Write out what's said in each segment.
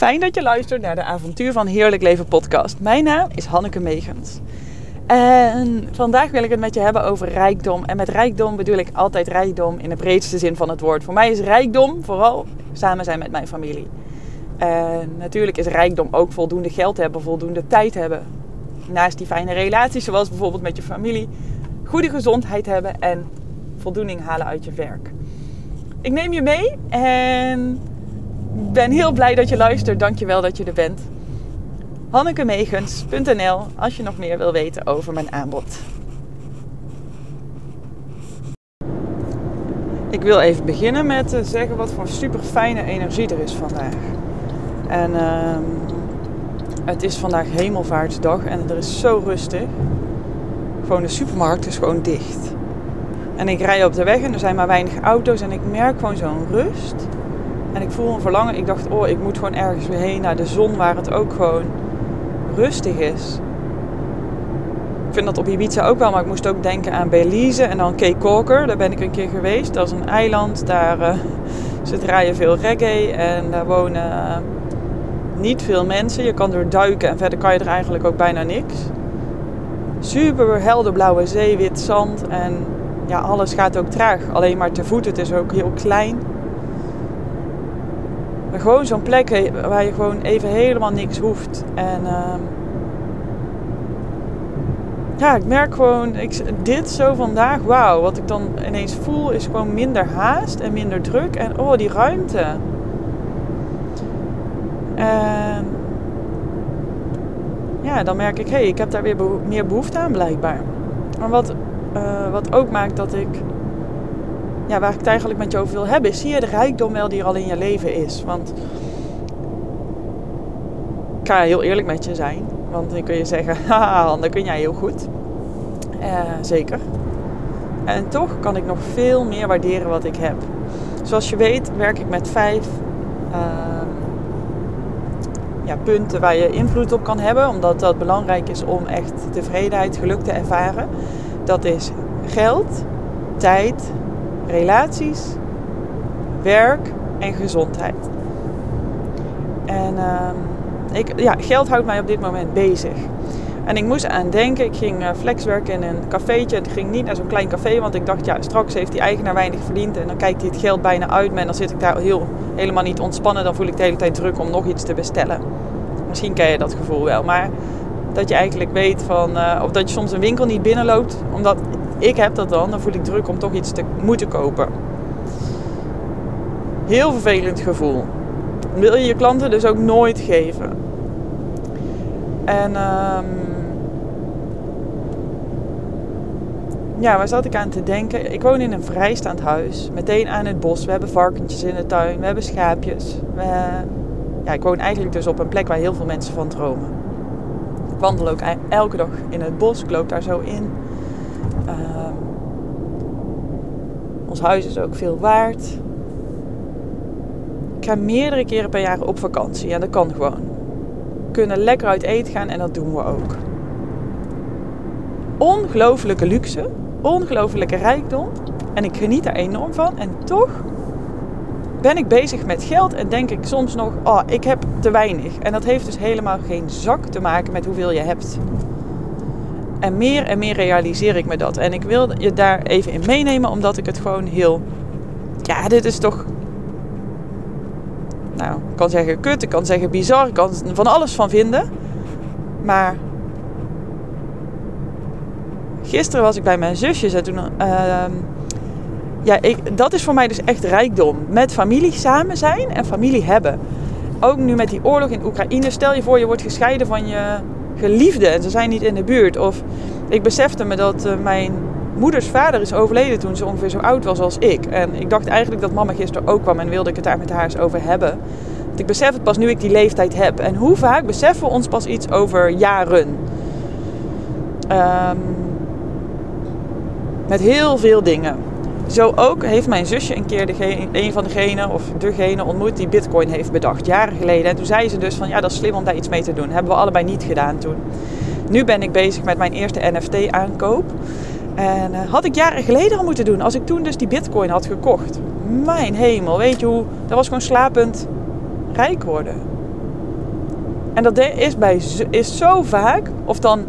Fijn dat je luistert naar de Avontuur van Heerlijk Leven podcast. Mijn naam is Hanneke Megens. En vandaag wil ik het met je hebben over rijkdom. En met rijkdom bedoel ik altijd rijkdom in de breedste zin van het woord. Voor mij is rijkdom vooral samen zijn met mijn familie. En natuurlijk is rijkdom ook voldoende geld hebben, voldoende tijd hebben. Naast die fijne relaties, zoals bijvoorbeeld met je familie, goede gezondheid hebben en voldoening halen uit je werk. Ik neem je mee en ben heel blij dat je luistert. Dankjewel dat je er bent. HannekeMegens.nl als je nog meer wil weten over mijn aanbod. Ik wil even beginnen met te zeggen wat voor super fijne energie er is vandaag. En uh, het is vandaag hemelvaartsdag en er is zo rustig. Gewoon de supermarkt is gewoon dicht. En ik rij op de weg en er zijn maar weinig auto's en ik merk gewoon zo'n rust. En ik voel een verlangen. Ik dacht, oh, ik moet gewoon ergens weer heen naar de zon waar het ook gewoon rustig is. Ik vind dat op Ibiza ook wel, maar ik moest ook denken aan Belize en dan Cape Corker. Daar ben ik een keer geweest. Dat is een eiland, daar uh, ze draaien veel reggae en daar wonen uh, niet veel mensen. Je kan er duiken en verder kan je er eigenlijk ook bijna niks. Super helder blauwe zee, wit zand en ja, alles gaat ook traag. Alleen maar te voet, het is ook heel klein. Maar gewoon zo'n plek waar je gewoon even helemaal niks hoeft. En uh, ja, ik merk gewoon, ik, dit zo vandaag, wauw. Wat ik dan ineens voel is gewoon minder haast en minder druk. En oh, die ruimte. En ja, dan merk ik, hé, hey, ik heb daar weer meer behoefte aan blijkbaar. Maar wat, uh, wat ook maakt dat ik ja, waar ik het eigenlijk met je over wil hebben, is zie je de rijkdom wel die er al in je leven is. Want ik ga heel eerlijk met je zijn. Want dan kun je zeggen, haha, dat kun jij heel goed. Uh, zeker. En toch kan ik nog veel meer waarderen wat ik heb. Zoals je weet werk ik met vijf uh, ja, punten waar je invloed op kan hebben. Omdat dat belangrijk is om echt tevredenheid, geluk te ervaren. Dat is geld, tijd, relaties, werk en gezondheid. En uh, ik, ja, geld houdt mij op dit moment bezig. En ik moest aan denken, ik ging uh, flexwerken in een cafeetje. Het ging niet naar zo'n klein café, want ik dacht, ja, straks heeft die eigenaar weinig verdiend. En dan kijkt hij het geld bijna uit me en dan zit ik daar heel, helemaal niet ontspannen. Dan voel ik de hele tijd druk om nog iets te bestellen. Misschien ken je dat gevoel wel. Maar dat je eigenlijk weet van, uh, of dat je soms een winkel niet binnenloopt, omdat ik heb dat dan, dan voel ik druk om toch iets te moeten kopen. Heel vervelend gevoel. wil je je klanten dus ook nooit geven. En um, ja, waar zat ik aan te denken? Ik woon in een vrijstaand huis, meteen aan het bos. We hebben varkentjes in de tuin, we hebben schaapjes. We, ja, ik woon eigenlijk dus op een plek waar heel veel mensen van dromen. Wandel ook elke dag in het bos, ik loop daar zo in. Uh, ons huis is ook veel waard. Ik ga meerdere keren per jaar op vakantie en dat kan gewoon. We kunnen lekker uit eten gaan en dat doen we ook. Ongelooflijke luxe, ongelooflijke rijkdom en ik geniet er enorm van en toch ben ik bezig met geld en denk ik soms nog, oh, ik heb te weinig. En dat heeft dus helemaal geen zak te maken met hoeveel je hebt. En meer en meer realiseer ik me dat. En ik wil je daar even in meenemen, omdat ik het gewoon heel. Ja, dit is toch. Nou, ik kan zeggen kut, ik kan zeggen bizar, ik kan van alles van vinden. Maar. Gisteren was ik bij mijn zusjes en toen. Uh, ja, ik, dat is voor mij dus echt rijkdom. Met familie samen zijn en familie hebben. Ook nu met die oorlog in Oekraïne. Stel je voor, je wordt gescheiden van je geliefde en ze zijn niet in de buurt. Of ik besefte me dat uh, mijn moeders vader is overleden toen ze ongeveer zo oud was als ik. En ik dacht eigenlijk dat mama gisteren ook kwam en wilde ik het daar met haar eens over hebben. Want ik besef het pas nu ik die leeftijd heb. En hoe vaak beseffen we ons pas iets over jaren? Um, met heel veel dingen. Zo ook heeft mijn zusje een keer degene, een van degenen of degene ontmoet die bitcoin heeft bedacht, jaren geleden. En toen zei ze dus van ja, dat is slim om daar iets mee te doen. hebben we allebei niet gedaan toen. Nu ben ik bezig met mijn eerste NFT aankoop. En uh, had ik jaren geleden al moeten doen, als ik toen dus die bitcoin had gekocht. Mijn hemel, weet je hoe, dat was gewoon slapend rijk worden. En dat is, bij, is zo vaak. Of dan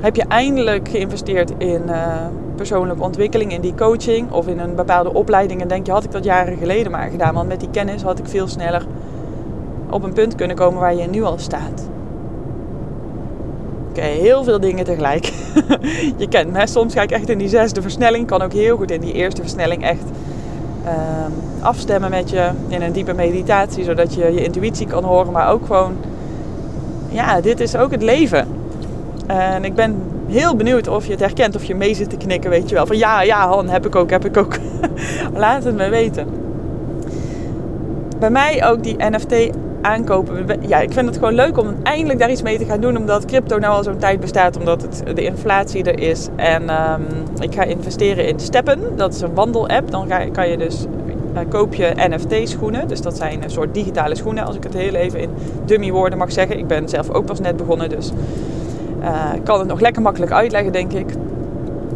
heb je eindelijk geïnvesteerd in uh, persoonlijke ontwikkeling, in die coaching of in een bepaalde opleiding. En denk je, had ik dat jaren geleden maar gedaan. Want met die kennis had ik veel sneller op een punt kunnen komen waar je nu al staat. Oké, heel veel dingen tegelijk. je kent me, soms ga ik echt in die zesde versnelling. Kan ook heel goed in die eerste versnelling echt ehm, afstemmen met je in een diepe meditatie. Zodat je je intuïtie kan horen, maar ook gewoon... Ja, dit is ook het leven. En ik ben heel benieuwd of je het herkent, of je mee zit te knikken, weet je wel. Van ja, ja, Han, heb ik ook, heb ik ook. Laat het me weten. Bij mij ook die NFT aankopen. Ja, ik vind het gewoon leuk om eindelijk daar iets mee te gaan doen. Omdat crypto nou al zo'n tijd bestaat. Omdat het, de inflatie er is. En ehm, ik ga investeren in Steppen. Dat is een wandelapp. Dan ga, kan je dus uh, koop je NFT-schoenen. Dus dat zijn een soort digitale schoenen. Als ik het heel even in dummy woorden mag zeggen. Ik ben zelf ook pas net begonnen. Dus kan het nog lekker makkelijk uitleggen, denk ik.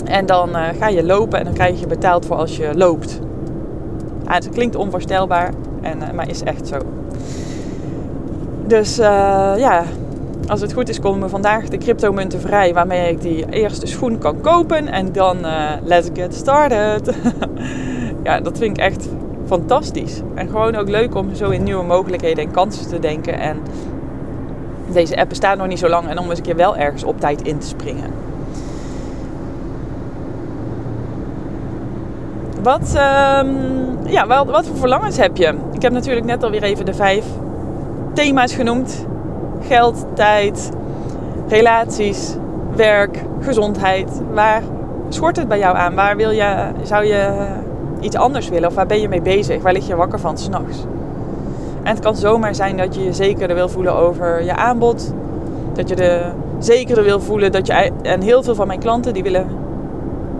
En dan uh, ga je lopen en dan krijg je betaald voor als je loopt. Ah, het klinkt onvoorstelbaar, en, uh, maar is echt zo. Dus ja, als het goed is komen vandaag de cryptomunten vrij waarmee ik die eerste schoen kan kopen. En dan let's get started. ja, dat vind ik echt fantastisch. En gewoon ook leuk om zo in nieuwe mogelijkheden en kansen te denken. En deze app bestaat nog niet zo lang en om eens een keer wel ergens op tijd in te springen. Wat, um, ja, wat, wat voor verlangens heb je? Ik heb natuurlijk net alweer even de vijf thema's genoemd: geld, tijd, relaties, werk, gezondheid. Waar schort het bij jou aan? Waar wil je, zou je iets anders willen of waar ben je mee bezig? Waar lig je wakker van s'nachts? En het kan zomaar zijn dat je je zekerder wil voelen over je aanbod. Dat je de zekerder wil voelen dat je... En heel veel van mijn klanten die willen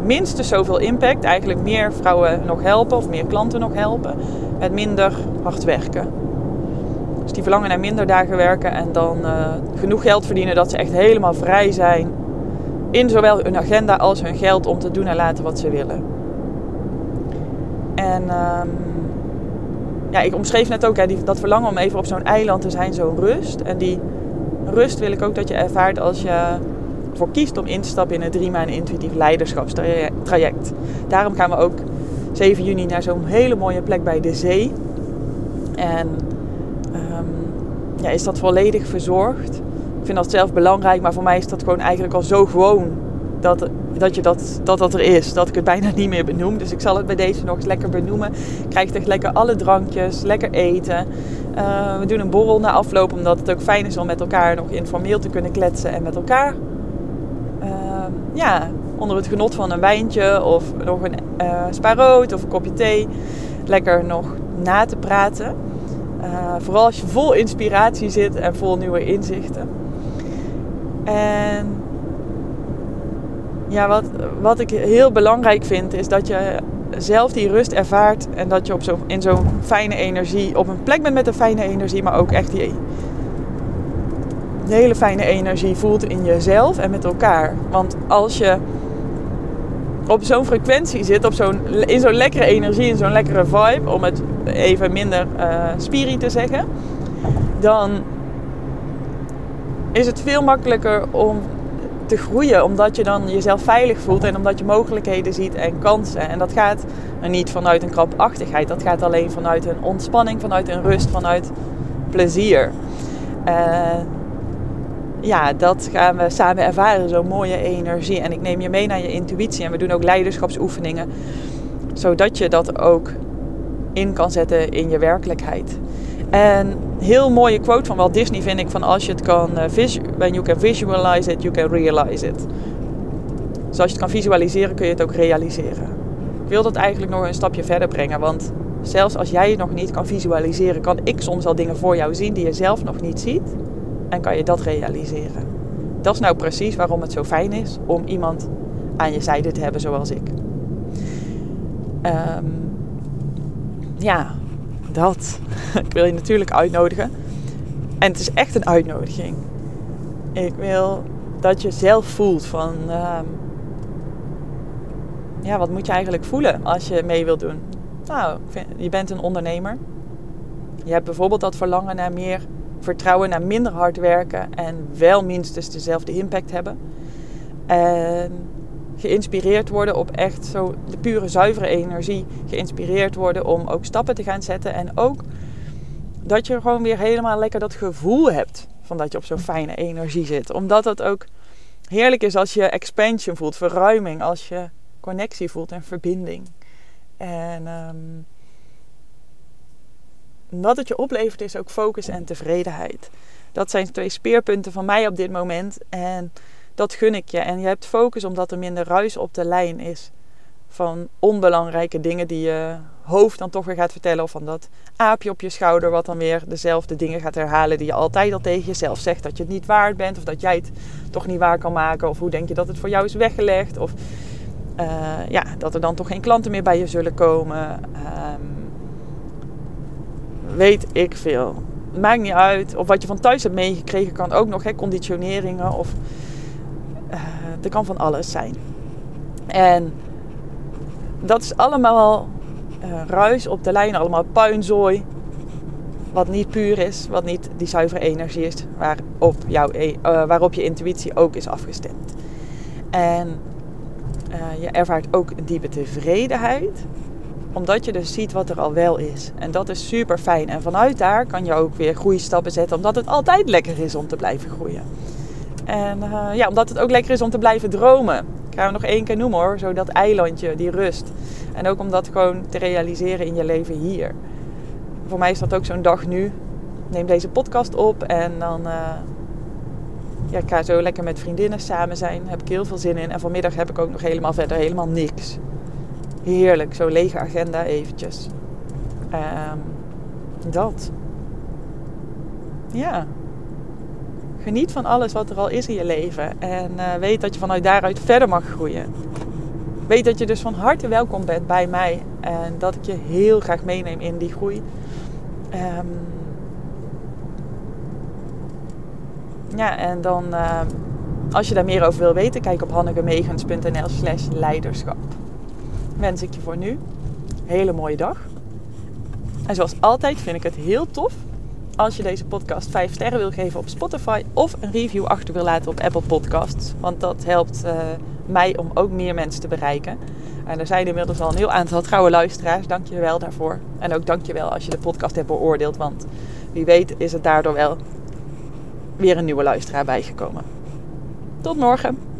minstens zoveel impact. Eigenlijk meer vrouwen nog helpen of meer klanten nog helpen. Met minder hard werken. Dus die verlangen naar minder dagen werken en dan uh, genoeg geld verdienen dat ze echt helemaal vrij zijn. In zowel hun agenda als hun geld om te doen en laten wat ze willen. En... Um, ja, ik omschreef net ook hè, die, dat verlangen om even op zo'n eiland te zijn, zo'n rust. En die rust wil ik ook dat je ervaart als je voor kiest om in te stappen in een drie maanden intuïtief leiderschapstraject. Daarom gaan we ook 7 juni naar zo'n hele mooie plek bij de zee. En um, ja, is dat volledig verzorgd. Ik vind dat zelf belangrijk, maar voor mij is dat gewoon eigenlijk al zo gewoon dat, dat, je dat, dat dat er is. Dat ik het bijna niet meer benoem. Dus ik zal het bij deze nog eens lekker benoemen. Krijg echt lekker alle drankjes, lekker eten. Uh, we doen een borrel na afloop, omdat het ook fijn is om met elkaar nog informeel te kunnen kletsen en met elkaar. Uh, ja, onder het genot van een wijntje of nog een uh, spaarrood of een kopje thee. Lekker nog na te praten. vooral als je vol inspiratie zit en vol nieuwe inzichten. En ja, wat, wat ik heel belangrijk vind is dat je zelf die rust ervaart en dat je op zo, in zo'n fijne energie, op een plek bent met een fijne energie, maar ook echt die, hele fijne energie voelt in jezelf en met elkaar. Want als je op zo'n frequentie zit, op zo'n, in zo'n lekkere energie, in zo'n lekkere vibe, om het even minder uh, te zeggen, dan is het veel makkelijker om te groeien. Omdat je dan jezelf veilig voelt en omdat je mogelijkheden ziet en kansen. En dat gaat niet vanuit een krapachtigheid. Dat gaat alleen vanuit een ontspanning, vanuit een rust, vanuit plezier. Uh, ja, dat gaan we samen ervaren. Zo'n mooie energie. En ik neem je mee naar je intuïtie. En we doen ook leiderschapsoefeningen. Zodat je dat ook in kan zetten in je werkelijkheid. En heel mooie quote van Walt Disney vind ik van als je het kan uh, when you can visualize it, you can realize it. Dus als je het kan visualiseren, kun je het ook realiseren. Ik wil dat eigenlijk nog een stapje verder brengen, want zelfs als jij het nog niet kan visualiseren, kan ik soms al dingen voor jou zien die je zelf nog niet ziet en kan je dat realiseren. Dat is nou precies waarom het zo fijn is om iemand aan je zijde te hebben zoals ik. Um, ja, dat. ik wil je natuurlijk uitnodigen. En het is echt een uitnodiging. Ik wil dat je zelf voelt van... Ehm, ja, wat moet je eigenlijk voelen als je mee wilt doen? Nou, je bent een ondernemer. Je hebt bijvoorbeeld dat verlangen naar meer vertrouwen naar minder hard werken en wel minstens dezelfde impact hebben. En geïnspireerd worden op echt zo de pure zuivere energie. Geïnspireerd worden om ook stappen te gaan zetten. En ook dat je gewoon weer helemaal lekker dat gevoel hebt van dat je op zo'n fijne energie zit. Omdat het ook heerlijk is als je expansion voelt, verruiming, als je connectie voelt en verbinding. En um, wat het je oplevert is ook focus en tevredenheid. Dat zijn twee speerpunten van mij op dit moment. En dat gun ik je. En je hebt focus omdat er minder ruis op de lijn is. Van onbelangrijke dingen die je hoofd dan toch weer gaat vertellen. Of van dat aapje op je schouder wat dan weer dezelfde dingen gaat herhalen die je altijd al tegen jezelf zegt. Dat je het niet waard bent of dat jij het toch niet waar kan maken. Of hoe denk je dat het voor jou is weggelegd. Of uh, ja, dat er dan toch geen klanten meer bij je zullen komen. Um, weet ik veel. Maakt niet uit. Of wat je van thuis hebt meegekregen kan ook nog. Hè, conditioneringen of... Er kan van alles zijn. En dat is allemaal uh, ruis op de lijn. Allemaal puinzooi. Wat niet puur is. Wat niet die zuivere energie is. Waarop, jouw, uh, waarop je intuïtie ook is afgestemd. En je ervaart ook een diepe tevredenheid omdat je dus ziet wat er al wel is. En dat is super fijn. En vanuit daar kan je ook weer groeistappen zetten. Omdat het altijd lekker is om te blijven groeien. En uh, ja, omdat het ook lekker is om te blijven dromen. Ik ga hem nog één keer noemen hoor. Zo dat eilandje, die rust. En ook om dat gewoon te realiseren in je leven hier. Voor mij is dat ook zo'n dag nu. Neem deze podcast op en dan... Uh, ja, ik ga zo lekker met vriendinnen samen zijn. Daar heb ik heel veel zin in. En vanmiddag heb ik ook nog helemaal verder helemaal niks. Heerlijk, zo'n lege agenda eventjes. Um, dat. Ja. Geniet van alles wat er al is in je leven. En uh, weet dat je vanuit daaruit verder mag groeien. Weet dat je dus van harte welkom bent bij mij. En dat ik je heel graag meeneem in die groei. Um, ja, en dan... Uh, als je daar meer over wil weten, kijk op hannegemegens.nl slash leiderschap wens ik je voor nu een hele mooie dag. En zoals altijd vind ik het heel tof als je deze podcast 5 sterren wil geven op Spotify of een review achter wil laten op Apple Podcasts. Want dat helpt uh, mij om ook meer mensen te bereiken. En er zijn inmiddels al een heel aantal trouwe luisteraars. Dank je wel daarvoor. En ook dank je wel als je de podcast hebt beoordeeld. Want wie weet is het daardoor wel weer een nieuwe luisteraar bijgekomen. Tot morgen.